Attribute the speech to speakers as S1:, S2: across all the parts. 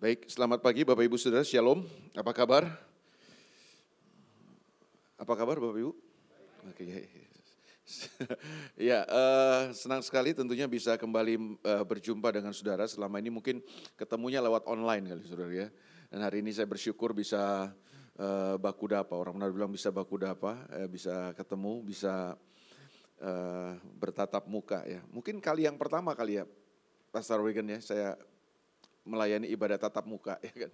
S1: Baik, selamat pagi Bapak Ibu Saudara, Shalom. Apa kabar? Apa kabar Bapak Ibu? Oke. ya, uh, senang sekali tentunya bisa kembali uh, berjumpa dengan saudara. Selama ini mungkin ketemunya lewat online kali saudara ya. Dan hari ini saya bersyukur bisa uh, baku dapa. Orang benar bilang bisa baku dapa, uh, bisa ketemu, bisa uh, bertatap muka ya. Mungkin kali yang pertama kali ya, Pastor Wigan ya, saya melayani ibadah tatap muka ya kan.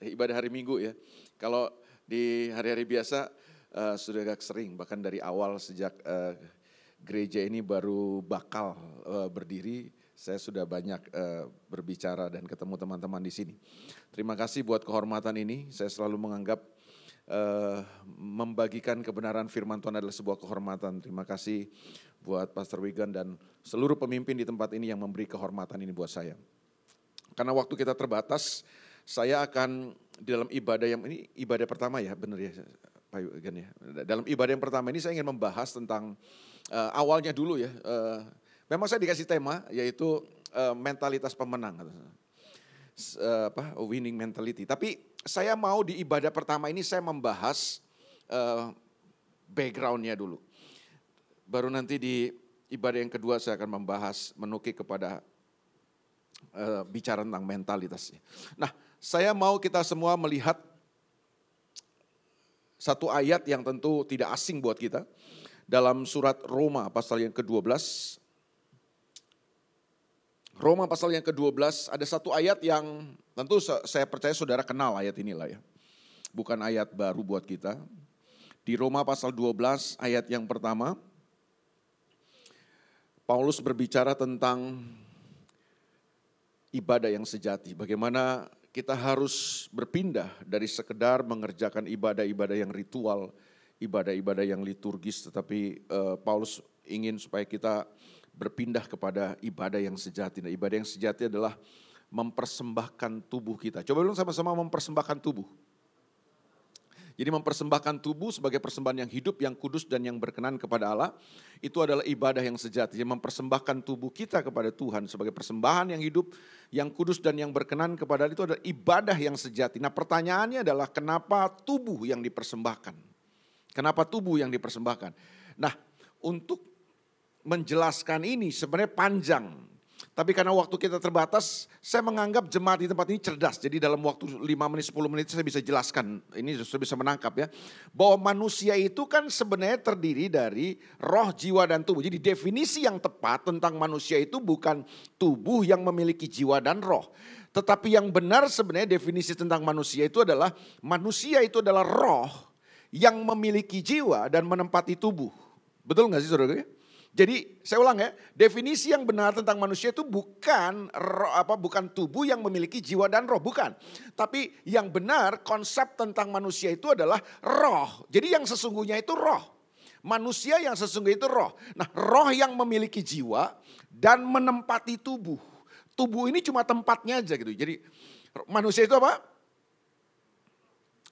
S1: Ibadah hari Minggu ya. Kalau di hari-hari biasa uh, sudah agak sering bahkan dari awal sejak uh, gereja ini baru bakal uh, berdiri saya sudah banyak uh, berbicara dan ketemu teman-teman di sini. Terima kasih buat kehormatan ini. Saya selalu menganggap uh, membagikan kebenaran firman Tuhan adalah sebuah kehormatan. Terima kasih buat Pastor Wigan dan seluruh pemimpin di tempat ini yang memberi kehormatan ini buat saya. Karena waktu kita terbatas, saya akan di dalam ibadah yang ini ibadah pertama ya, benar ya Pak Yugan ya. Dalam ibadah yang pertama ini saya ingin membahas tentang uh, awalnya dulu ya. Uh, memang saya dikasih tema yaitu uh, mentalitas pemenang. Uh, apa winning mentality. Tapi saya mau di ibadah pertama ini saya membahas uh, backgroundnya dulu. Baru nanti di ibadah yang kedua saya akan membahas menukik kepada uh, bicara tentang mentalitasnya. Nah, saya mau kita semua melihat satu ayat yang tentu tidak asing buat kita. Dalam surat Roma pasal yang ke-12. Roma pasal yang ke-12 ada satu ayat yang tentu saya percaya saudara kenal ayat inilah ya. Bukan ayat baru buat kita. Di Roma pasal 12 ayat yang pertama. Paulus berbicara tentang ibadah yang sejati. Bagaimana kita harus berpindah dari sekedar mengerjakan ibadah-ibadah yang ritual, ibadah-ibadah yang liturgis, tetapi uh, Paulus ingin supaya kita berpindah kepada ibadah yang sejati. Nah, ibadah yang sejati adalah mempersembahkan tubuh kita. Coba dulu sama-sama mempersembahkan tubuh. Jadi mempersembahkan tubuh sebagai persembahan yang hidup, yang kudus dan yang berkenan kepada Allah, itu adalah ibadah yang sejati. Jadi mempersembahkan tubuh kita kepada Tuhan sebagai persembahan yang hidup, yang kudus dan yang berkenan kepada Allah itu adalah ibadah yang sejati. Nah pertanyaannya adalah kenapa tubuh yang dipersembahkan? Kenapa tubuh yang dipersembahkan? Nah untuk menjelaskan ini sebenarnya panjang. Tapi karena waktu kita terbatas, saya menganggap jemaat di tempat ini cerdas. Jadi dalam waktu 5 menit, 10 menit saya bisa jelaskan. Ini sudah bisa menangkap ya. Bahwa manusia itu kan sebenarnya terdiri dari roh, jiwa, dan tubuh. Jadi definisi yang tepat tentang manusia itu bukan tubuh yang memiliki jiwa dan roh. Tetapi yang benar sebenarnya definisi tentang manusia itu adalah manusia itu adalah roh yang memiliki jiwa dan menempati tubuh. Betul nggak sih saudara? Jadi saya ulang ya, definisi yang benar tentang manusia itu bukan roh, apa bukan tubuh yang memiliki jiwa dan roh, bukan. Tapi yang benar konsep tentang manusia itu adalah roh. Jadi yang sesungguhnya itu roh. Manusia yang sesungguhnya itu roh. Nah, roh yang memiliki jiwa dan menempati tubuh. Tubuh ini cuma tempatnya aja gitu. Jadi manusia itu apa?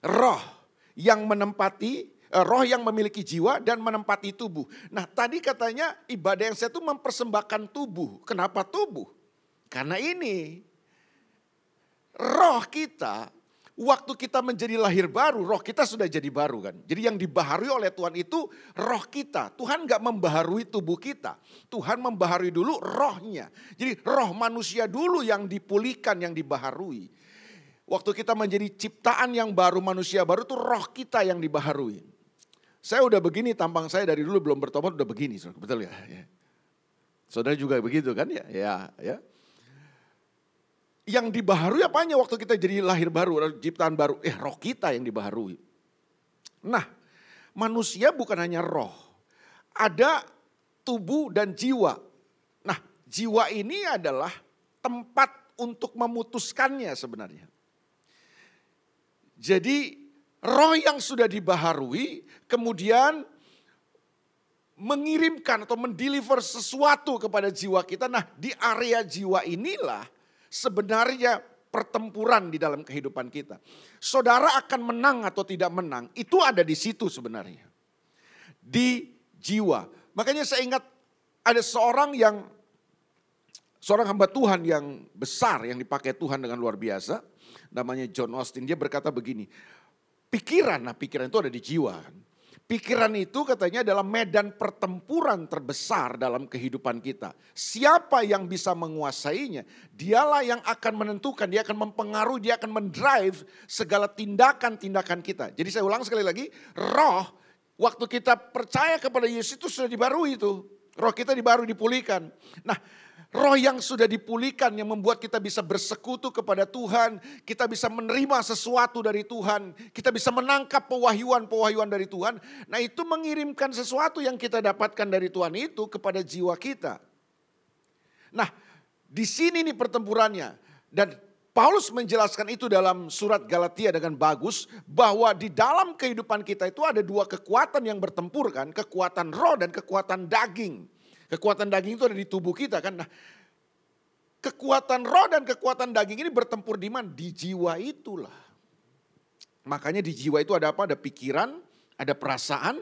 S1: Roh yang menempati roh yang memiliki jiwa dan menempati tubuh. Nah tadi katanya ibadah yang saya itu mempersembahkan tubuh. Kenapa tubuh? Karena ini roh kita waktu kita menjadi lahir baru, roh kita sudah jadi baru kan. Jadi yang dibaharui oleh Tuhan itu roh kita. Tuhan nggak membaharui tubuh kita. Tuhan membaharui dulu rohnya. Jadi roh manusia dulu yang dipulihkan, yang dibaharui. Waktu kita menjadi ciptaan yang baru, manusia baru itu roh kita yang dibaharui. Saya udah begini tampang saya dari dulu belum bertobat udah begini, betul ya? ya. Saudara juga begitu kan ya? Ya, ya. Yang dibaharui apanya waktu kita jadi lahir baru, ciptaan baru? Eh roh kita yang dibaharui. Nah, manusia bukan hanya roh. Ada tubuh dan jiwa. Nah, jiwa ini adalah tempat untuk memutuskannya sebenarnya. Jadi roh yang sudah dibaharui kemudian mengirimkan atau mendeliver sesuatu kepada jiwa kita. Nah di area jiwa inilah sebenarnya pertempuran di dalam kehidupan kita. Saudara akan menang atau tidak menang itu ada di situ sebenarnya. Di jiwa. Makanya saya ingat ada seorang yang seorang hamba Tuhan yang besar yang dipakai Tuhan dengan luar biasa, namanya John Austin. Dia berkata begini, pikiran, nah pikiran itu ada di jiwa kan. Pikiran itu katanya adalah medan pertempuran terbesar dalam kehidupan kita. Siapa yang bisa menguasainya, dialah yang akan menentukan, dia akan mempengaruhi, dia akan mendrive segala tindakan-tindakan kita. Jadi saya ulang sekali lagi, roh waktu kita percaya kepada Yesus itu sudah dibarui itu. Roh kita dibaru dipulihkan. Nah Roh yang sudah dipulihkan yang membuat kita bisa bersekutu kepada Tuhan, kita bisa menerima sesuatu dari Tuhan, kita bisa menangkap pewahyuan-pewahyuan dari Tuhan. Nah, itu mengirimkan sesuatu yang kita dapatkan dari Tuhan itu kepada jiwa kita. Nah, di sini nih pertempurannya dan Paulus menjelaskan itu dalam surat Galatia dengan bagus bahwa di dalam kehidupan kita itu ada dua kekuatan yang bertempur kan, kekuatan roh dan kekuatan daging. Kekuatan daging itu ada di tubuh kita kan. Nah, kekuatan roh dan kekuatan daging ini bertempur di mana? Di jiwa itulah. Makanya di jiwa itu ada apa? Ada pikiran, ada perasaan,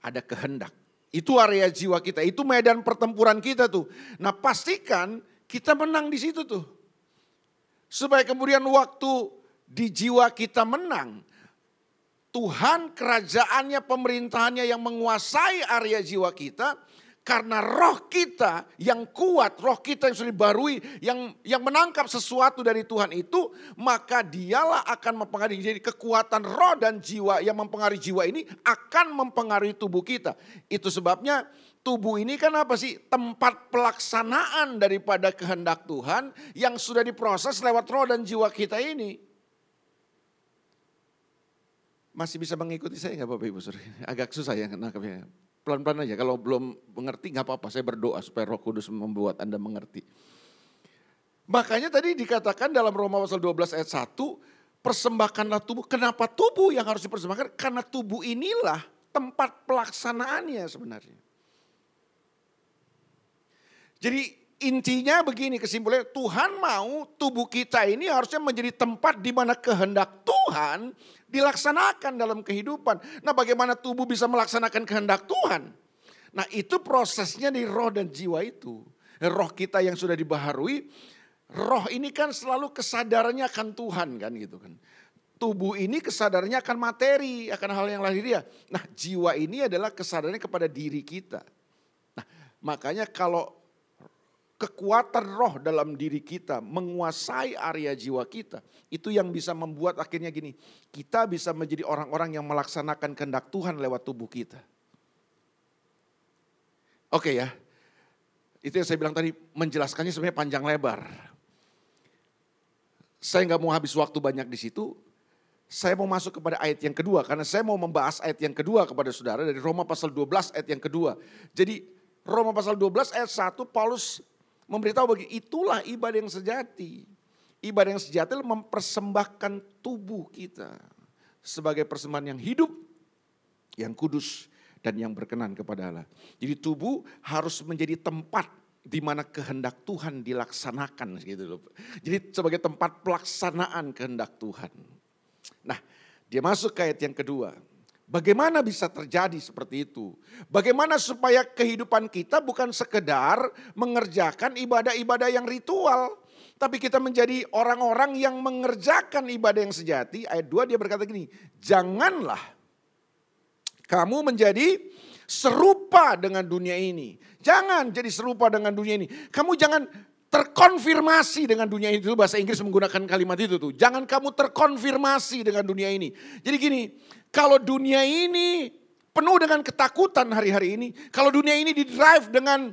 S1: ada kehendak. Itu area jiwa kita, itu medan pertempuran kita tuh. Nah pastikan kita menang di situ tuh. Supaya kemudian waktu di jiwa kita menang, Tuhan kerajaannya, pemerintahannya yang menguasai area jiwa kita, karena roh kita yang kuat, roh kita yang sudah dibarui, yang yang menangkap sesuatu dari Tuhan itu, maka dialah akan mempengaruhi. Jadi kekuatan roh dan jiwa yang mempengaruhi jiwa ini akan mempengaruhi tubuh kita. Itu sebabnya tubuh ini kan apa sih? Tempat pelaksanaan daripada kehendak Tuhan yang sudah diproses lewat roh dan jiwa kita ini. Masih bisa mengikuti saya nggak Bapak Ibu? Agak susah ya nangkapnya pelan-pelan aja. Kalau belum mengerti nggak apa-apa. Saya berdoa supaya Roh Kudus membuat Anda mengerti. Makanya tadi dikatakan dalam Roma pasal 12 ayat 1, persembahkanlah tubuh. Kenapa tubuh yang harus dipersembahkan? Karena tubuh inilah tempat pelaksanaannya sebenarnya. Jadi intinya begini kesimpulannya, Tuhan mau tubuh kita ini harusnya menjadi tempat di mana kehendak Tuhan dilaksanakan dalam kehidupan. Nah bagaimana tubuh bisa melaksanakan kehendak Tuhan? Nah itu prosesnya di roh dan jiwa itu. Roh kita yang sudah dibaharui, roh ini kan selalu kesadarannya akan Tuhan kan gitu kan. Tubuh ini kesadarannya akan materi, akan hal yang lahiriah. Nah jiwa ini adalah kesadarannya kepada diri kita. Nah makanya kalau kekuatan roh dalam diri kita menguasai area jiwa kita. Itu yang bisa membuat akhirnya gini, kita bisa menjadi orang-orang yang melaksanakan kehendak Tuhan lewat tubuh kita. Oke ya, itu yang saya bilang tadi menjelaskannya sebenarnya panjang lebar. Saya nggak mau habis waktu banyak di situ. Saya mau masuk kepada ayat yang kedua karena saya mau membahas ayat yang kedua kepada saudara dari Roma pasal 12 ayat yang kedua. Jadi Roma pasal 12 ayat 1 Paulus memberitahu bagi itulah ibadah yang sejati. Ibadah yang sejati adalah mempersembahkan tubuh kita sebagai persembahan yang hidup, yang kudus dan yang berkenan kepada Allah. Jadi tubuh harus menjadi tempat di mana kehendak Tuhan dilaksanakan gitu loh. Jadi sebagai tempat pelaksanaan kehendak Tuhan. Nah, dia masuk ke ayat yang kedua. Bagaimana bisa terjadi seperti itu? Bagaimana supaya kehidupan kita bukan sekedar mengerjakan ibadah-ibadah yang ritual, tapi kita menjadi orang-orang yang mengerjakan ibadah yang sejati. Ayat 2 dia berkata gini, janganlah kamu menjadi serupa dengan dunia ini. Jangan jadi serupa dengan dunia ini. Kamu jangan terkonfirmasi dengan dunia. Itu bahasa Inggris menggunakan kalimat itu tuh. Jangan kamu terkonfirmasi dengan dunia ini. Jadi gini, kalau dunia ini penuh dengan ketakutan hari-hari ini, kalau dunia ini didrive dengan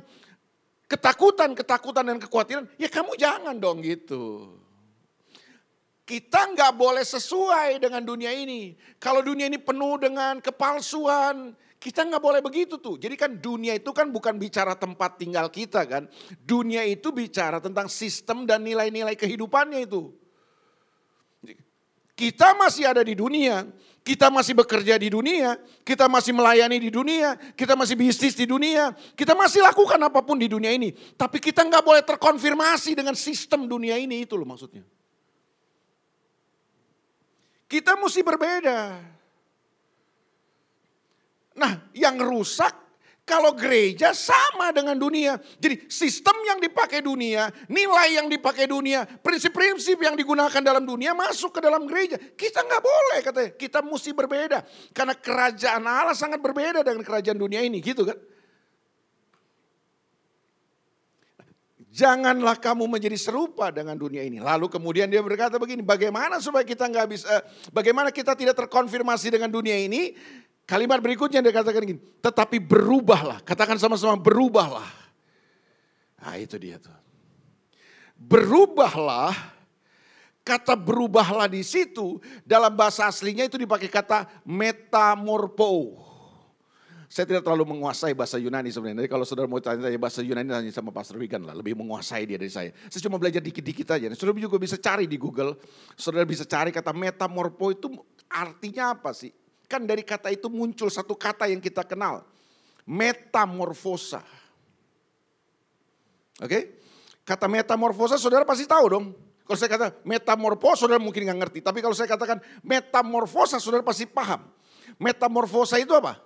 S1: ketakutan, ketakutan dan kekhawatiran, ya kamu jangan dong gitu. Kita nggak boleh sesuai dengan dunia ini. Kalau dunia ini penuh dengan kepalsuan, kita nggak boleh begitu tuh. Jadi kan dunia itu kan bukan bicara tempat tinggal kita kan. Dunia itu bicara tentang sistem dan nilai-nilai kehidupannya itu. Kita masih ada di dunia, kita masih bekerja di dunia, kita masih melayani di dunia, kita masih bisnis di dunia, kita masih lakukan apa pun di dunia ini. Tapi kita nggak boleh terkonfirmasi dengan sistem dunia ini itu loh maksudnya. Kita mesti berbeda. Nah yang rusak Kalau gereja sama dengan dunia. Jadi sistem yang dipakai dunia, nilai yang dipakai dunia, prinsip-prinsip yang digunakan dalam dunia masuk ke dalam gereja. Kita nggak boleh katanya. Kita mesti berbeda. Karena kerajaan Allah sangat berbeda dengan kerajaan dunia ini gitu kan. Janganlah kamu menjadi serupa dengan dunia ini. Lalu kemudian dia berkata begini, bagaimana supaya kita nggak bisa, bagaimana kita tidak terkonfirmasi dengan dunia ini? Kalimat berikutnya dia katakan gini, tetapi berubahlah. Katakan sama-sama berubahlah. Nah itu dia tuh. Berubahlah, kata berubahlah di situ dalam bahasa aslinya itu dipakai kata metamorpo. Saya tidak terlalu menguasai bahasa Yunani sebenarnya. Jadi kalau saudara mau tanya, tanya bahasa Yunani tanya sama Pastor Wigan lah. Lebih menguasai dia dari saya. Saya cuma belajar dikit-dikit aja. Saudara juga bisa cari di Google. Saudara bisa cari kata metamorpo itu artinya apa sih? Kan dari kata itu muncul satu kata yang kita kenal. Metamorfosa. Oke? Kata metamorfosa saudara pasti tahu dong. Kalau saya kata metamorfosa saudara mungkin nggak ngerti. Tapi kalau saya katakan metamorfosa saudara pasti paham. Metamorfosa itu apa?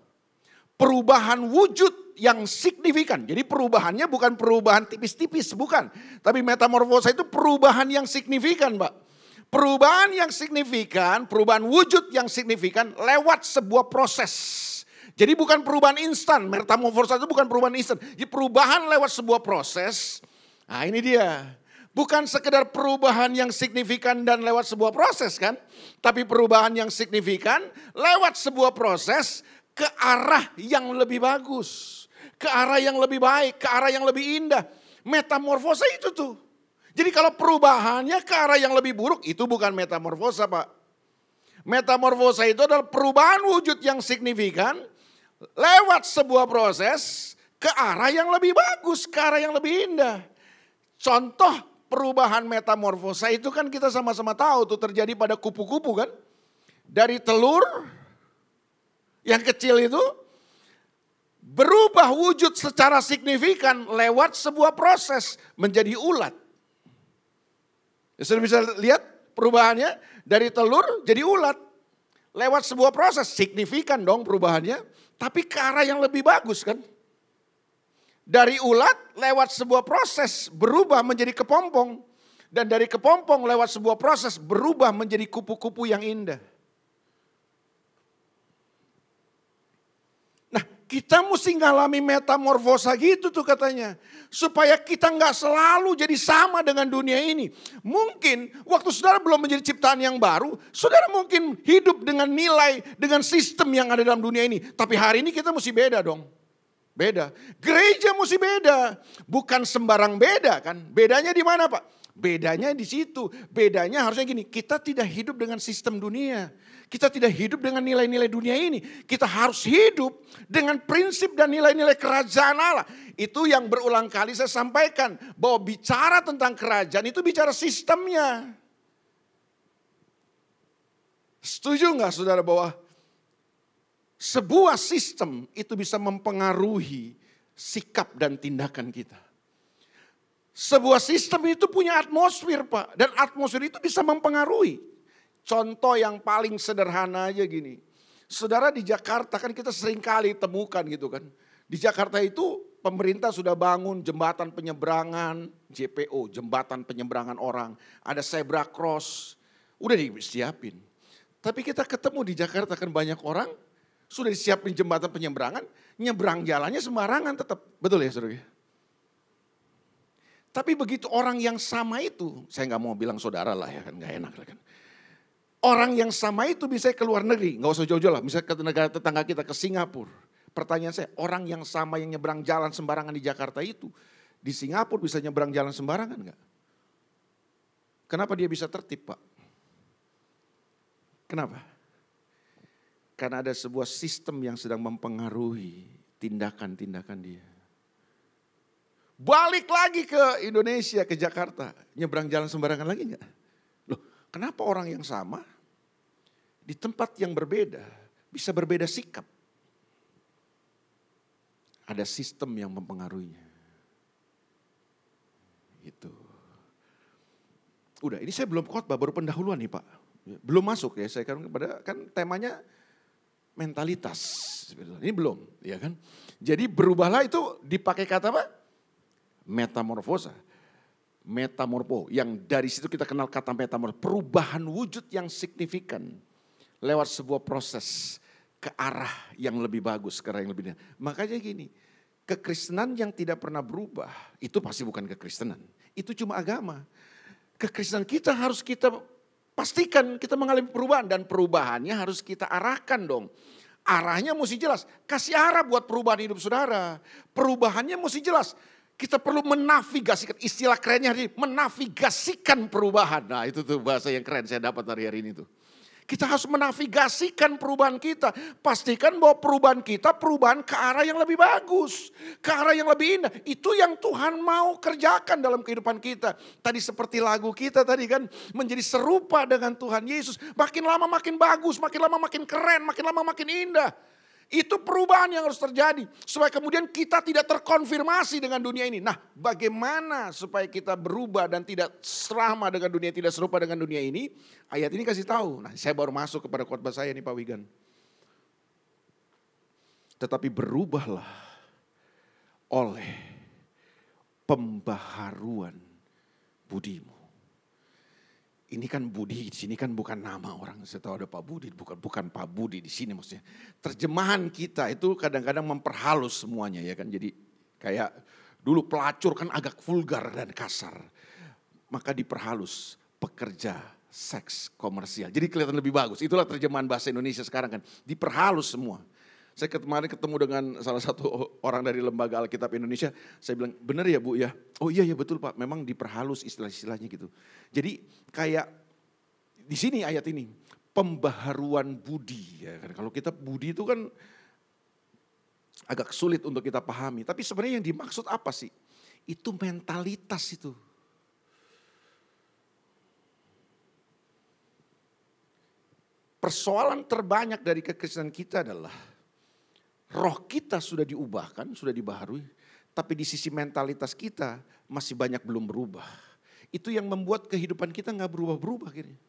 S1: Perubahan wujud yang signifikan. Jadi perubahannya bukan perubahan tipis-tipis, bukan. Tapi metamorfosa itu perubahan yang signifikan, Pak. Perubahan yang signifikan, perubahan wujud yang signifikan lewat sebuah proses. Jadi bukan perubahan instan, metamorfosa itu bukan perubahan instan. Jadi perubahan lewat sebuah proses. Nah ini dia. Bukan sekedar perubahan yang signifikan dan lewat sebuah proses kan. Tapi perubahan yang signifikan lewat sebuah proses ke arah yang lebih bagus. Ke arah yang lebih baik, ke arah yang lebih indah. Metamorfosa itu tuh. Jadi kalau perubahannya ke arah yang lebih buruk itu bukan metamorfosa Pak. Metamorfosa itu adalah perubahan wujud yang signifikan lewat sebuah proses ke arah yang lebih bagus, ke arah yang lebih indah. Contoh perubahan metamorfosa itu kan kita sama-sama tahu tuh terjadi pada kupu-kupu kan. Dari telur yang kecil itu berubah wujud secara signifikan lewat sebuah proses menjadi ulat. Ya, sudah bisa lihat perubahannya dari telur jadi ulat. Lewat sebuah proses, signifikan dong perubahannya. Tapi ke arah yang lebih bagus kan. Dari ulat lewat sebuah proses berubah menjadi kepompong. Dan dari kepompong lewat sebuah proses berubah menjadi kupu-kupu yang indah. Kita mesti ngalami metamorfosa gitu tuh katanya. Supaya kita nggak selalu jadi sama dengan dunia ini. Mungkin waktu saudara belum menjadi ciptaan yang baru, saudara mungkin hidup dengan nilai, dengan sistem yang ada dalam dunia ini. Tapi hari ini kita mesti beda dong. Beda. Gereja mesti beda. Bukan sembarang beda kan. Bedanya di mana Pak? Bedanya di situ. Bedanya harusnya gini, kita tidak hidup dengan sistem dunia. Kita tidak hidup dengan nilai-nilai dunia ini. Kita harus hidup dengan prinsip dan nilai-nilai kerajaan Allah. Itu yang berulang kali saya sampaikan. Bahwa bicara tentang kerajaan itu bicara sistemnya. Setuju nggak saudara bahwa sebuah sistem itu bisa mempengaruhi sikap dan tindakan kita. Sebuah sistem itu punya atmosfer Pak. Dan atmosfer itu bisa mempengaruhi. Contoh yang paling sederhana aja gini. Saudara di Jakarta kan kita sering kali temukan gitu kan. Di Jakarta itu pemerintah sudah bangun jembatan penyeberangan, JPO, jembatan penyeberangan orang. Ada zebra cross, udah disiapin. Tapi kita ketemu di Jakarta kan banyak orang sudah disiapin jembatan penyeberangan, nyebrang jalannya sembarangan tetap. Betul ya saudara? Tapi begitu orang yang sama itu, saya nggak mau bilang saudara lah ya kan, nggak enak lah kan. Orang yang sama itu bisa ke luar negeri, nggak usah jauh-jauh lah, bisa ke negara tetangga kita, ke Singapura. Pertanyaan saya, orang yang sama yang nyebrang jalan sembarangan di Jakarta itu, di Singapura bisa nyebrang jalan sembarangan nggak? Kenapa dia bisa tertib Pak? Kenapa? Karena ada sebuah sistem yang sedang mempengaruhi tindakan-tindakan dia. Balik lagi ke Indonesia, ke Jakarta. Nyebrang jalan sembarangan lagi enggak? Kenapa orang yang sama di tempat yang berbeda bisa berbeda sikap? Ada sistem yang mempengaruhinya. Itu. Udah, ini saya belum khotbah, baru pendahuluan nih Pak. Belum masuk ya, saya kan pada kan temanya mentalitas. Ini belum, ya kan? Jadi berubahlah itu dipakai kata apa? Metamorfosa. Metamorfo, yang dari situ kita kenal kata metamorfo. Perubahan wujud yang signifikan lewat sebuah proses ke arah yang lebih bagus, ke arah yang lebih Makanya gini, kekristenan yang tidak pernah berubah, itu pasti bukan kekristenan. Itu cuma agama. Kekristenan kita harus kita pastikan kita mengalami perubahan dan perubahannya harus kita arahkan dong. Arahnya mesti jelas. Kasih arah buat perubahan hidup saudara. Perubahannya mesti jelas. Kita perlu menavigasikan, istilah kerennya hari ini, menavigasikan perubahan. Nah itu tuh bahasa yang keren saya dapat hari hari ini tuh. Kita harus menavigasikan perubahan kita. Pastikan bahwa perubahan kita perubahan ke arah yang lebih bagus. Ke arah yang lebih indah. Itu yang Tuhan mau kerjakan dalam kehidupan kita. Tadi seperti lagu kita tadi kan. Menjadi serupa dengan Tuhan Yesus. Makin lama makin bagus, makin lama makin keren, makin lama makin indah. Itu perubahan yang harus terjadi. Supaya kemudian kita tidak terkonfirmasi dengan dunia ini. Nah bagaimana supaya kita berubah dan tidak serama dengan dunia, tidak serupa dengan dunia ini. Ayat ini kasih tahu. Nah saya baru masuk kepada khotbah saya nih Pak Wigan. Tetapi berubahlah oleh pembaharuan budimu. Ini kan Budi di sini kan bukan nama orang. Saya tahu ada Pak Budi, bukan bukan Pak Budi di sini maksudnya. Terjemahan kita itu kadang-kadang memperhalus semuanya ya kan. Jadi kayak dulu pelacur kan agak vulgar dan kasar. Maka diperhalus pekerja seks komersial. Jadi kelihatan lebih bagus. Itulah terjemahan bahasa Indonesia sekarang kan. Diperhalus semua. Saya kemarin ketemu dengan salah satu orang dari Lembaga Alkitab Indonesia. Saya bilang, benar ya Bu ya? Oh iya ya betul Pak, memang diperhalus istilah-istilahnya gitu. Jadi kayak di sini ayat ini, pembaharuan budi. Ya kan? Kalau kita budi itu kan agak sulit untuk kita pahami. Tapi sebenarnya yang dimaksud apa sih? Itu mentalitas itu. Persoalan terbanyak dari kekristenan kita adalah roh kita sudah diubahkan, sudah dibaharui, tapi di sisi mentalitas kita masih banyak belum berubah. Itu yang membuat kehidupan kita nggak berubah-berubah akhirnya.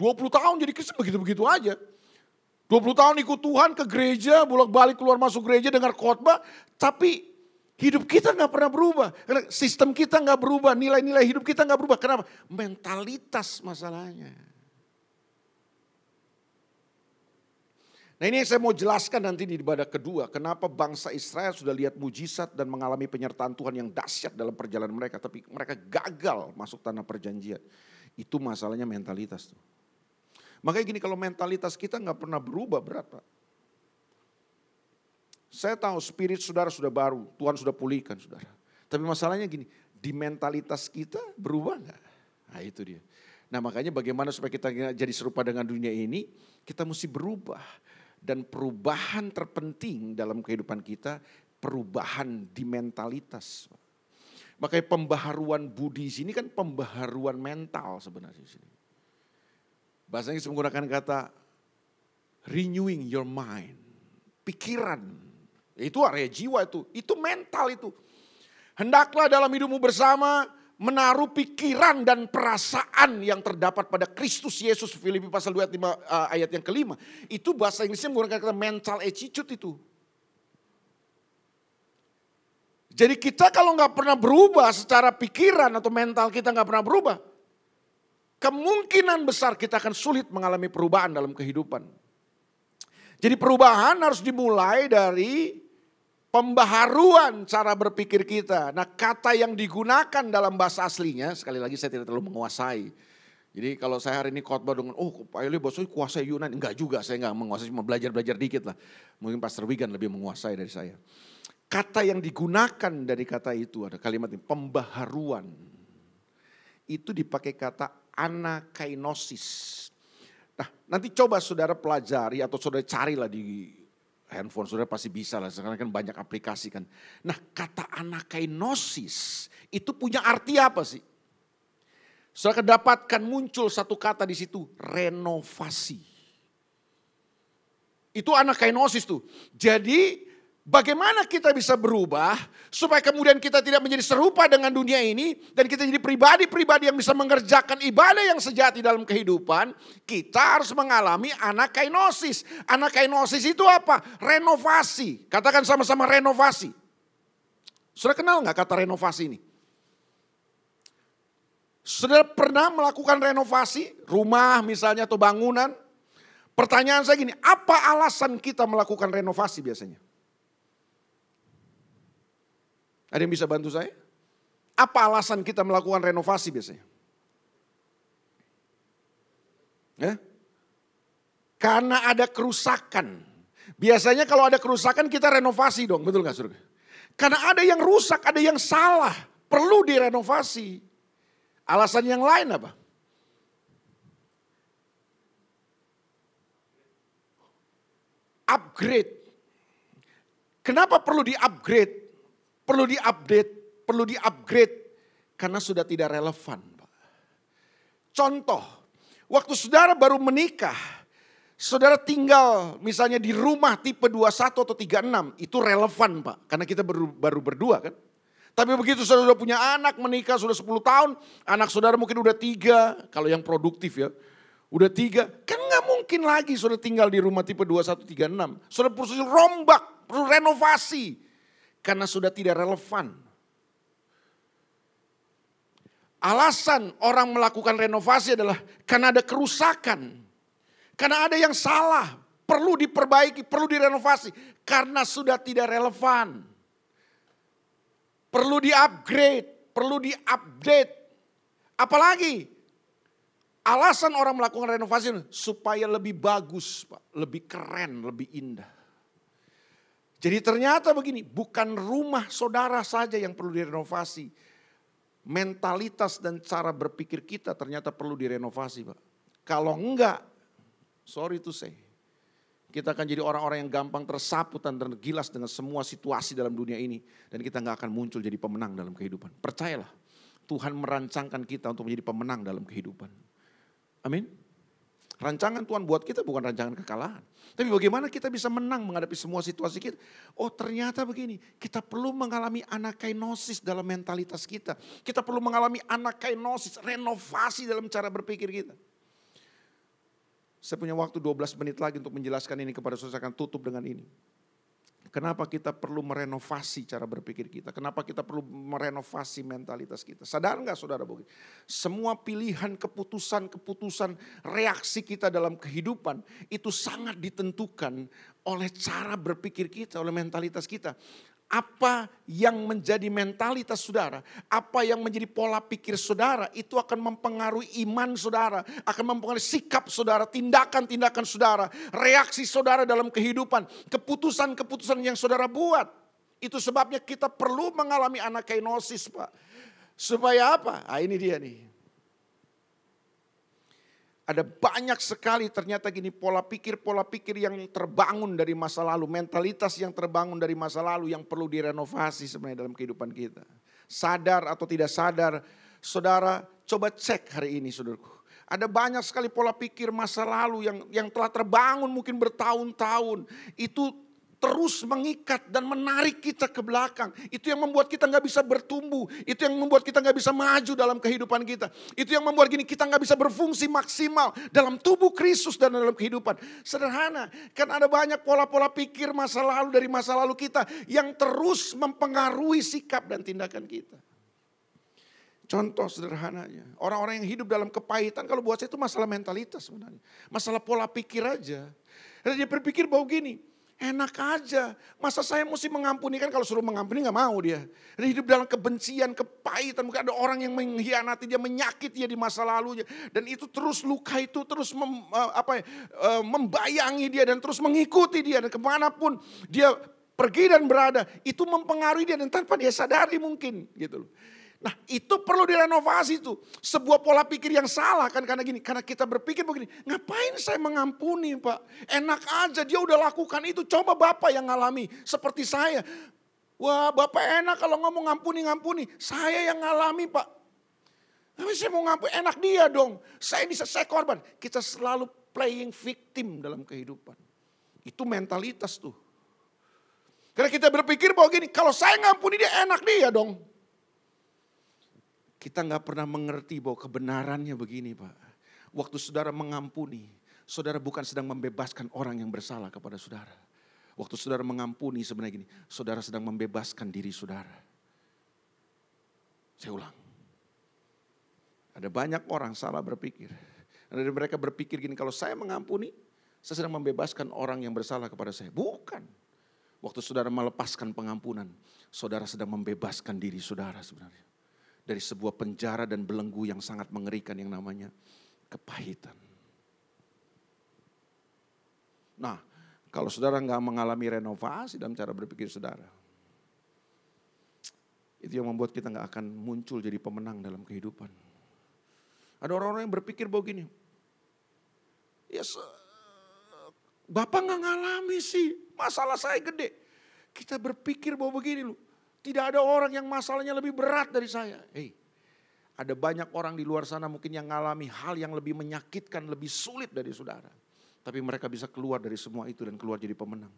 S1: 20 tahun jadi Kristen begitu-begitu aja. 20 tahun ikut Tuhan ke gereja, bolak-balik keluar masuk gereja dengar khotbah, tapi hidup kita nggak pernah berubah. Sistem kita nggak berubah, nilai-nilai hidup kita nggak berubah. Kenapa? Mentalitas masalahnya. Nah ini saya mau jelaskan nanti di ibadah kedua. Kenapa bangsa Israel sudah lihat mujizat dan mengalami penyertaan Tuhan yang dahsyat dalam perjalanan mereka. Tapi mereka gagal masuk tanah perjanjian. Itu masalahnya mentalitas tuh. Makanya gini kalau mentalitas kita nggak pernah berubah berat Pak. Saya tahu spirit saudara sudah baru, Tuhan sudah pulihkan saudara. Tapi masalahnya gini, di mentalitas kita berubah nggak? Nah itu dia. Nah makanya bagaimana supaya kita jadi serupa dengan dunia ini, kita mesti berubah dan perubahan terpenting dalam kehidupan kita, perubahan di mentalitas. Makanya pembaharuan budi sini kan pembaharuan mental sebenarnya sini. Bahasa Inggris menggunakan kata renewing your mind, pikiran. Itu area jiwa itu, itu mental itu. Hendaklah dalam hidupmu bersama menaruh pikiran dan perasaan yang terdapat pada Kristus Yesus Filipi pasal 2 ayat, 5, uh, ayat yang kelima. Itu bahasa Inggrisnya menggunakan kata mental attitude itu. Jadi kita kalau nggak pernah berubah secara pikiran atau mental kita nggak pernah berubah, kemungkinan besar kita akan sulit mengalami perubahan dalam kehidupan. Jadi perubahan harus dimulai dari pembaharuan cara berpikir kita. Nah kata yang digunakan dalam bahasa aslinya, sekali lagi saya tidak terlalu menguasai. Jadi kalau saya hari ini khotbah dengan, oh Pak Eli bosnya kuasai Yunani. Enggak juga, saya enggak menguasai, cuma belajar-belajar dikit lah. Mungkin Pastor Wigan lebih menguasai dari saya. Kata yang digunakan dari kata itu ada kalimat ini, pembaharuan. Itu dipakai kata anakainosis. Nah nanti coba saudara pelajari atau saudara carilah di handphone saudara pasti bisa lah, sekarang kan banyak aplikasi kan. Nah kata anakainosis itu punya arti apa sih? Saudara kedapatkan muncul satu kata di situ, renovasi. Itu anakainosis tuh. Jadi Bagaimana kita bisa berubah supaya kemudian kita tidak menjadi serupa dengan dunia ini dan kita jadi pribadi-pribadi yang bisa mengerjakan ibadah yang sejati dalam kehidupan, kita harus mengalami anakainosis. Anakainosis itu apa? Renovasi. Katakan sama-sama renovasi. Sudah kenal nggak kata renovasi ini? Sudah pernah melakukan renovasi rumah misalnya atau bangunan? Pertanyaan saya gini, apa alasan kita melakukan renovasi biasanya? Ada yang bisa bantu saya? Apa alasan kita melakukan renovasi biasanya? Ya? Karena ada kerusakan. Biasanya kalau ada kerusakan kita renovasi dong, betul gak surga? Karena ada yang rusak, ada yang salah, perlu direnovasi. Alasan yang lain apa? Upgrade. Kenapa perlu di-upgrade? Perlu diupdate, perlu diupgrade karena sudah tidak relevan. Contoh, waktu saudara baru menikah, saudara tinggal misalnya di rumah tipe 21 atau 36, itu relevan Pak, karena kita baru, baru berdua kan. Tapi begitu saudara sudah punya anak, menikah sudah 10 tahun, anak saudara mungkin udah tiga, kalau yang produktif ya. Udah tiga, kan nggak mungkin lagi saudara tinggal di rumah tipe 2136. Saudara perlu rombak, perlu renovasi karena sudah tidak relevan. Alasan orang melakukan renovasi adalah karena ada kerusakan. Karena ada yang salah, perlu diperbaiki, perlu direnovasi. Karena sudah tidak relevan. Perlu di-upgrade, perlu di-update. Apalagi alasan orang melakukan renovasi supaya lebih bagus, Pak, lebih keren, lebih indah. Jadi ternyata begini, bukan rumah saudara saja yang perlu direnovasi. Mentalitas dan cara berpikir kita ternyata perlu direnovasi Pak. Kalau enggak, sorry to say. Kita akan jadi orang-orang yang gampang tersapu dan tergilas dengan semua situasi dalam dunia ini. Dan kita enggak akan muncul jadi pemenang dalam kehidupan. Percayalah, Tuhan merancangkan kita untuk menjadi pemenang dalam kehidupan. Amin. Rancangan Tuhan buat kita bukan rancangan kekalahan. Tapi bagaimana kita bisa menang menghadapi semua situasi kita? Oh ternyata begini, kita perlu mengalami anakainosis dalam mentalitas kita. Kita perlu mengalami anakainosis, renovasi dalam cara berpikir kita. Saya punya waktu 12 menit lagi untuk menjelaskan ini kepada saudara, akan tutup dengan ini. Kenapa kita perlu merenovasi cara berpikir kita? Kenapa kita perlu merenovasi mentalitas kita? Sadar nggak saudara Bogi? Semua pilihan, keputusan, keputusan, reaksi kita dalam kehidupan itu sangat ditentukan oleh cara berpikir kita, oleh mentalitas kita apa yang menjadi mentalitas saudara, apa yang menjadi pola pikir saudara, itu akan mempengaruhi iman saudara, akan mempengaruhi sikap saudara, tindakan-tindakan saudara, reaksi saudara dalam kehidupan, keputusan-keputusan yang saudara buat. Itu sebabnya kita perlu mengalami anak kainosis Pak. Supaya apa? Ah ini dia nih. Ada banyak sekali ternyata gini pola pikir-pola pikir yang terbangun dari masa lalu. Mentalitas yang terbangun dari masa lalu yang perlu direnovasi sebenarnya dalam kehidupan kita. Sadar atau tidak sadar, saudara coba cek hari ini saudaraku. Ada banyak sekali pola pikir masa lalu yang yang telah terbangun mungkin bertahun-tahun. Itu terus mengikat dan menarik kita ke belakang. Itu yang membuat kita nggak bisa bertumbuh. Itu yang membuat kita nggak bisa maju dalam kehidupan kita. Itu yang membuat gini kita nggak bisa berfungsi maksimal dalam tubuh Kristus dan dalam kehidupan. Sederhana, kan ada banyak pola-pola pikir masa lalu dari masa lalu kita yang terus mempengaruhi sikap dan tindakan kita. Contoh sederhananya, orang-orang yang hidup dalam kepahitan, kalau buat saya itu masalah mentalitas sebenarnya. Masalah pola pikir aja. Dan dia berpikir bahwa gini, Enak aja. Masa saya mesti mengampuni kan kalau suruh mengampuni nggak mau dia. Dia hidup dalam kebencian, kepahitan. Mungkin ada orang yang mengkhianati dia, menyakiti dia di masa lalunya. Dan itu terus luka itu terus mem, eh, apa ya, eh, membayangi dia dan terus mengikuti dia. Dan ke mana pun dia pergi dan berada, itu mempengaruhi dia dan tanpa dia sadari mungkin gitu loh. Nah itu perlu direnovasi tuh. Sebuah pola pikir yang salah kan karena gini. Karena kita berpikir begini. Ngapain saya mengampuni pak? Enak aja dia udah lakukan itu. Coba bapak yang ngalami seperti saya. Wah bapak enak kalau ngomong ngampuni-ngampuni. Saya yang ngalami pak. Tapi saya mau ngampuni enak dia dong. Saya bisa saya korban. Kita selalu playing victim dalam kehidupan. Itu mentalitas tuh. Karena kita berpikir bahwa gini, kalau saya ngampuni dia enak dia dong. Kita nggak pernah mengerti bahwa kebenarannya begini Pak. Waktu saudara mengampuni, saudara bukan sedang membebaskan orang yang bersalah kepada saudara. Waktu saudara mengampuni sebenarnya gini, saudara sedang membebaskan diri saudara. Saya ulang. Ada banyak orang salah berpikir. Dan mereka berpikir gini, kalau saya mengampuni, saya sedang membebaskan orang yang bersalah kepada saya. Bukan. Waktu saudara melepaskan pengampunan, saudara sedang membebaskan diri saudara sebenarnya. Dari sebuah penjara dan belenggu yang sangat mengerikan yang namanya kepahitan. Nah, kalau saudara nggak mengalami renovasi dalam cara berpikir saudara, itu yang membuat kita nggak akan muncul jadi pemenang dalam kehidupan. Ada orang-orang yang berpikir begini, ya Bapak nggak ngalami sih, masalah saya gede. Kita berpikir bahwa begini loh, tidak ada orang yang masalahnya lebih berat dari saya. Hei, ada banyak orang di luar sana mungkin yang ngalami hal yang lebih menyakitkan, lebih sulit dari saudara. Tapi mereka bisa keluar dari semua itu dan keluar jadi pemenang.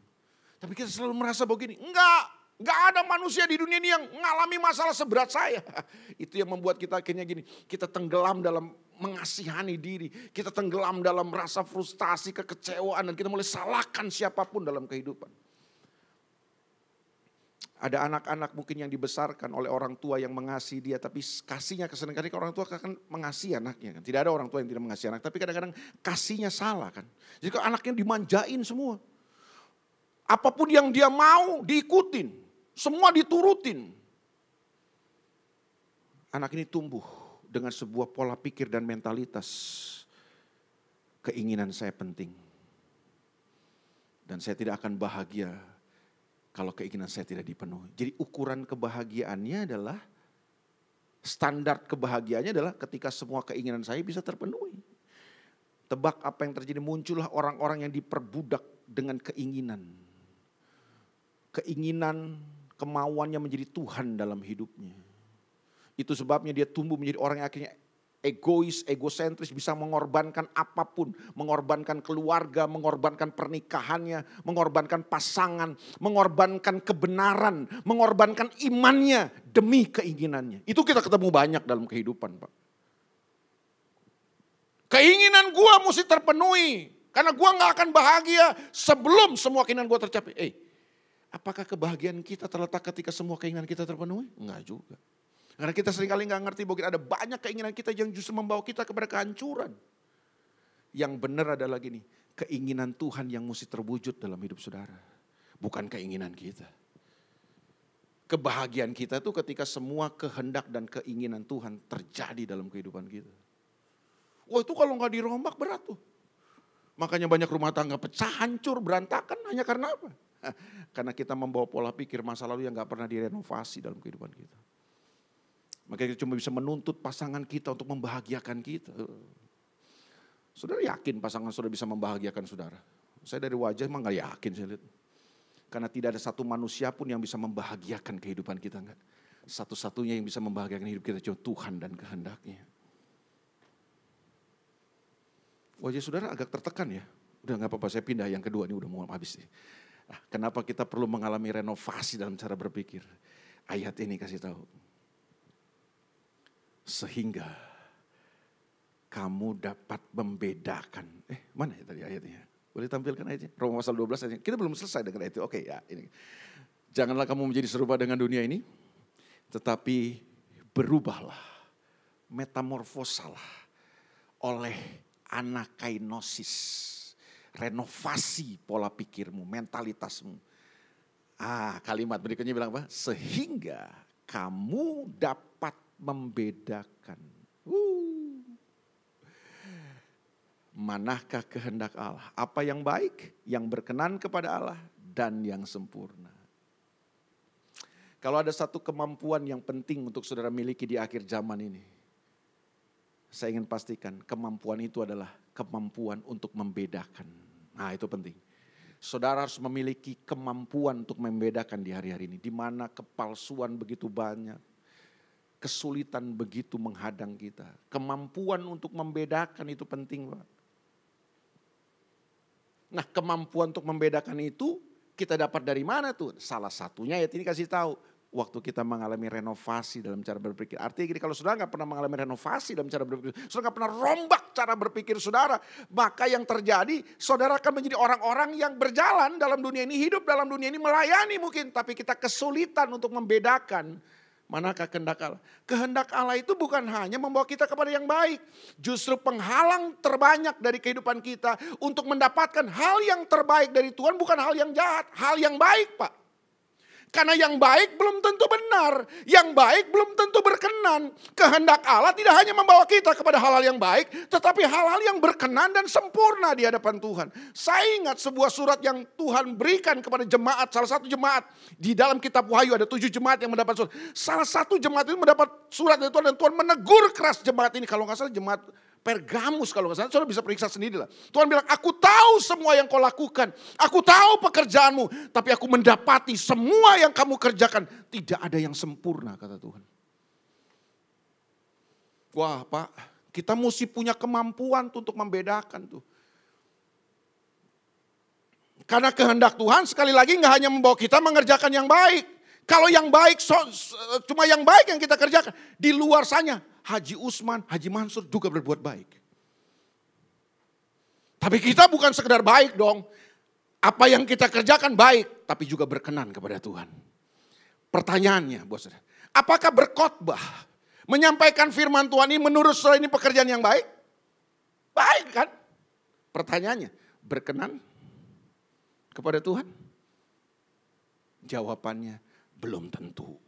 S1: Tapi kita selalu merasa begini, enggak, enggak ada manusia di dunia ini yang mengalami masalah seberat saya. Itu yang membuat kita akhirnya gini, kita tenggelam dalam mengasihani diri. Kita tenggelam dalam rasa frustasi, kekecewaan dan kita mulai salahkan siapa pun dalam kehidupan. Ada anak-anak mungkin yang dibesarkan oleh orang tua yang mengasihi dia, tapi kasihnya kesenangan orang tua akan mengasihi anaknya. Kan. Tidak ada orang tua yang tidak mengasihi anak, tapi kadang-kadang kasihnya salah kan. Jadi kalau anaknya dimanjain semua. Apa pun yang dia mau diikutin, semua diturutin. Anak ini tumbuh dengan sebuah pola pikir dan mentalitas. Keinginan saya penting. Dan saya tidak akan bahagia kalau keinginan saya tidak dipenuhi. Jadi ukuran kebahagiaannya adalah standar kebahagiaannya adalah ketika semua keinginan saya bisa terpenuhi. Tebak apa yang terjadi muncullah orang-orang yang diperbudak dengan keinginan. Keinginan, kemauannya menjadi Tuhan dalam hidupnya. Itu sebabnya dia tumbuh menjadi orang yang akhirnya egois, egosentris, bisa mengorbankan apa pun, mengorbankan keluarga, mengorbankan pernikahannya, mengorbankan pasangan, mengorbankan kebenaran, mengorbankan imannya demi keinginannya. Itu kita ketemu banyak dalam kehidupan, Pak. Keinginan gua mesti terpenuhi, karena gua nggak akan bahagia sebelum semua keinginan gua tercapai. Eh, apakah kebahagiaan kita terletak ketika semua keinginan kita terpenuhi? Enggak juga. Karena kita sering kali nggak ngerti bahwa ada banyak keinginan kita yang justru membawa kita kepada kehancuran. Yang benar adalah gini, keinginan Tuhan yang mesti terwujud dalam hidup saudara. Bukan keinginan kita. Kebahagiaan kita itu ketika semua kehendak dan keinginan Tuhan terjadi dalam kehidupan kita. Wah itu kalau nggak dirombak berat tuh. Makanya banyak rumah tangga pecah, hancur, berantakan hanya karena apa? Karena kita membawa pola pikir masa lalu yang nggak pernah direnovasi dalam kehidupan kita. Maka kita cuma bisa menuntut pasangan kita untuk membahagiakan kita. Saudara yakin pasangan saudara bisa membahagiakan saudara? Saya dari wajah emang gak yakin saya lihat. Karena tidak ada satu manusia pun yang bisa membahagiakan kehidupan kita. Satu-satunya yang bisa membahagiakan hidup kita cuma Tuhan dan kehendaknya. Wajah saudara agak tertekan ya. Udah gak apa-apa saya pindah yang kedua ini udah mau habis nih. Nah, kenapa kita perlu mengalami renovasi dalam cara berpikir? Ayat ini kasih tahu sehingga kamu dapat membedakan. Eh, mana ya tadi ayatnya? Boleh tampilkan ayatnya? Roma pasal 12 ayatnya. Kita belum selesai dengan itu. Oke ya, ini. Janganlah kamu menjadi serupa dengan dunia ini, tetapi berubahlah, metamorfosalah oleh anakainosis, renovasi pola pikirmu, mentalitasmu. Ah, kalimat berikutnya bilang apa? Sehingga kamu dapat membedakan. Manakah kehendak Allah? Apa yang baik, yang berkenan kepada Allah, dan yang sempurna. Kalau ada satu kemampuan yang penting untuk saudara miliki di akhir zaman ini, saya ingin pastikan kemampuan itu adalah kemampuan untuk membedakan. Nah, itu penting. Saudara harus memiliki kemampuan untuk membedakan di hari-hari ini, di mana kepalsuan begitu banyak, kesulitan begitu menghadang kita. Kemampuan untuk membedakan itu penting, Pak. Nah, kemampuan untuk membedakan itu Kita dapat dari mana tuh? Salah satunya ayat ini kasih tahu. Waktu kita mengalami renovasi dalam cara berpikir. Artinya gini, kalau saudara nggak pernah mengalami renovasi dalam cara berpikir. Saudara nggak pernah rombak cara berpikir saudara. Maka yang terjadi, saudara akan menjadi orang-orang yang berjalan dalam dunia ini. Hidup dalam dunia ini melayani mungkin. Tapi kita kesulitan untuk membedakan Manakah kehendak Allah? Kehendak Allah itu bukan hanya membawa kita kepada yang baik. Justru penghalang terbanyak dari kehidupan kita untuk mendapatkan hal yang terbaik dari Tuhan bukan hal yang jahat. Hal yang baik Pak. Karena yang baik belum tentu benar, yang baik belum tentu berkenan. Kehendak Allah tidak hanya membawa kita kepada hal-hal yang baik, tetapi hal-hal yang berkenan dan sempurna di hadapan Tuhan. Saya ingat sebuah surat yang Tuhan berikan kepada jemaat, salah satu jemaat di dalam kitab Wahyu ada tujuh jemaat yang mendapat surat. Salah satu jemaat itu mendapat surat dari Tuhan dan Tuhan menegur keras jemaat ini. Kalau nggak salah jemaat Pergamus kalau nggak salah, saudara bisa periksa sendiri lah. Tuhan bilang, aku tahu semua yang kau lakukan. Aku tahu pekerjaanmu. Tapi aku mendapati semua yang kamu kerjakan. Tidak ada yang sempurna, kata Tuhan. Wah Pak, kita mesti punya kemampuan untuk membedakan tuh. Karena kehendak Tuhan sekali lagi nggak hanya membawa kita mengerjakan yang baik. Kalau yang baik, so, cuma yang baik yang kita kerjakan. Di luar sana, Haji Usman, Haji Mansur juga berbuat baik. Tapi kita bukan sekedar baik dong. Apa yang kita kerjakan baik, tapi juga berkenan kepada Tuhan. Pertanyaannya, bos, apakah berkhotbah menyampaikan firman Tuhan ini menurut saudara ini pekerjaan yang baik? Baik kan? Pertanyaannya, berkenan kepada Tuhan? Jawabannya belum tentu.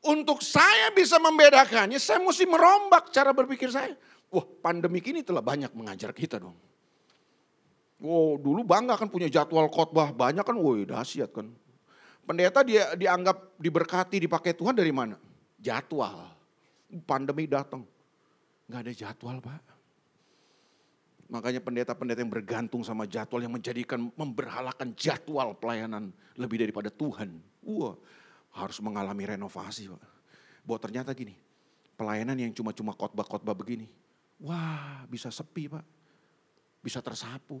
S1: Untuk saya bisa membedakannya, saya mesti merombak cara berpikir saya. Wah pandemi ini telah banyak mengajar kita dong. Wow dulu bangga kan punya jadwal khotbah banyak kan, woi dahsyat kan. Pendeta dia dianggap diberkati dipakai Tuhan dari mana? Jadwal. Pandemi datang. Gak ada jadwal pak. Makanya pendeta-pendeta yang bergantung sama jadwal yang menjadikan memberhalakan jadwal pelayanan lebih daripada Tuhan. Wah, harus mengalami renovasi Pak. Bahwa ternyata gini, pelayanan yang cuma-cuma khotbah-khotbah begini, wah bisa sepi Pak. Bisa tersapu.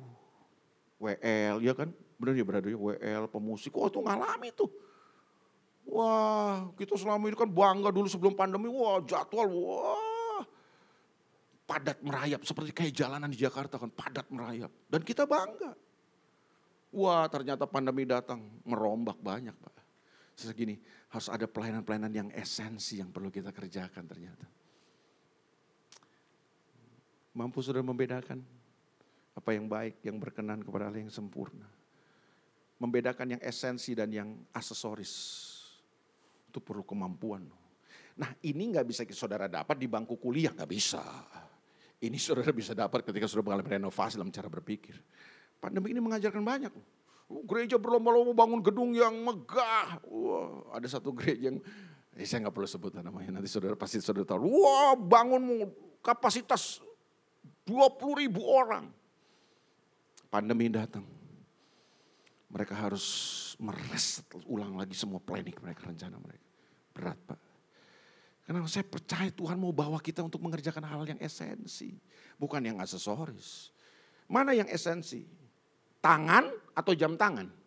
S1: WL, ya kan? Benar ya berada ya, WL, pemusik, oh itu ngalami tuh. Wah, kita selama ini kan bangga dulu sebelum pandemi, wah jadwal, wah padat merayap. Seperti kayak jalanan di Jakarta kan, padat merayap. Dan kita bangga. Wah ternyata pandemi datang, merombak banyak Pak. Segini, harus ada pelayanan-pelayanan yang esensi yang perlu kita kerjakan ternyata. Mampu sudah membedakan apa yang baik, yang berkenan kepada Allah yang sempurna. Membedakan yang esensi dan yang aksesoris. Itu perlu kemampuan. Nah ini nggak bisa saudara dapat di bangku kuliah, nggak bisa. Ini saudara bisa dapat ketika sudah mengalami renovasi dalam cara berpikir. Pandemi ini mengajarkan banyak. Gereja berlomba-lomba bangun gedung yang megah. Wah, ada satu gereja yang eh, saya nggak perlu sebut namanya. Nanti saudara pasti saudara tahu. Wah, bangun kapasitas 20 ribu orang. Pandemi datang. Mereka harus mereset ulang lagi semua planning mereka, rencana mereka. Berat Pak. Karena saya percaya Tuhan mau bawa kita untuk mengerjakan hal yang esensi. Bukan yang aksesoris. Mana yang esensi? Tangan atau jam tangan?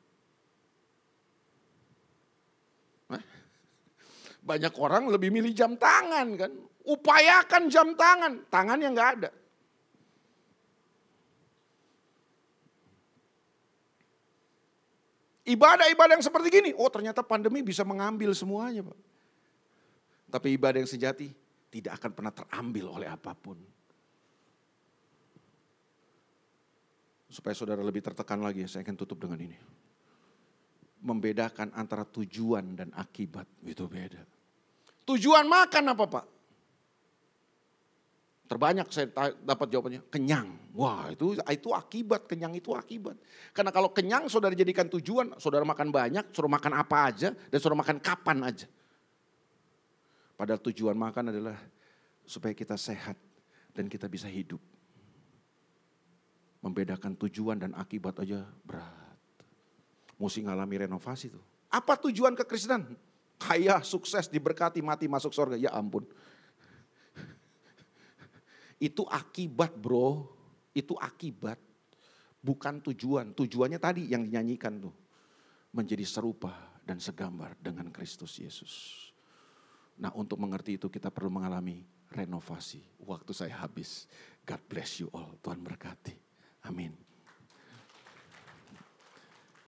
S1: Banyak orang lebih milih jam tangan kan. Upayakan jam tangan, tangan yang nggak ada. Ibadah-ibadah yang seperti gini, oh ternyata pandemi bisa mengambil semuanya Pak. Tapi ibadah yang sejati tidak akan pernah terambil oleh apa pun. Supaya saudara lebih tertekan lagi, saya akan tutup dengan ini. Membedakan antara tujuan dan akibat, itu beda. Tujuan makan apa Pak? Terbanyak saya dapat jawabannya, kenyang. Wah itu itu akibat, kenyang itu akibat. Karena kalau kenyang saudara jadikan tujuan, saudara makan banyak, suruh makan apa aja, dan suruh makan kapan aja. Padahal tujuan makan adalah supaya kita sehat dan kita bisa hidup. Membedakan tujuan dan akibat aja berat. Mesti ngalami renovasi tuh. Apa tujuan kekristenan? Kaya, sukses, diberkati, mati, masuk surga. Ya ampun. Itu akibat bro. Itu akibat. Bukan tujuan, tujuannya tadi yang dinyanyikan tuh. Menjadi serupa dan segambar dengan Kristus Yesus. Nah untuk mengerti itu kita perlu mengalami renovasi. Waktu saya habis. God bless you all. Tuhan berkati. Amin.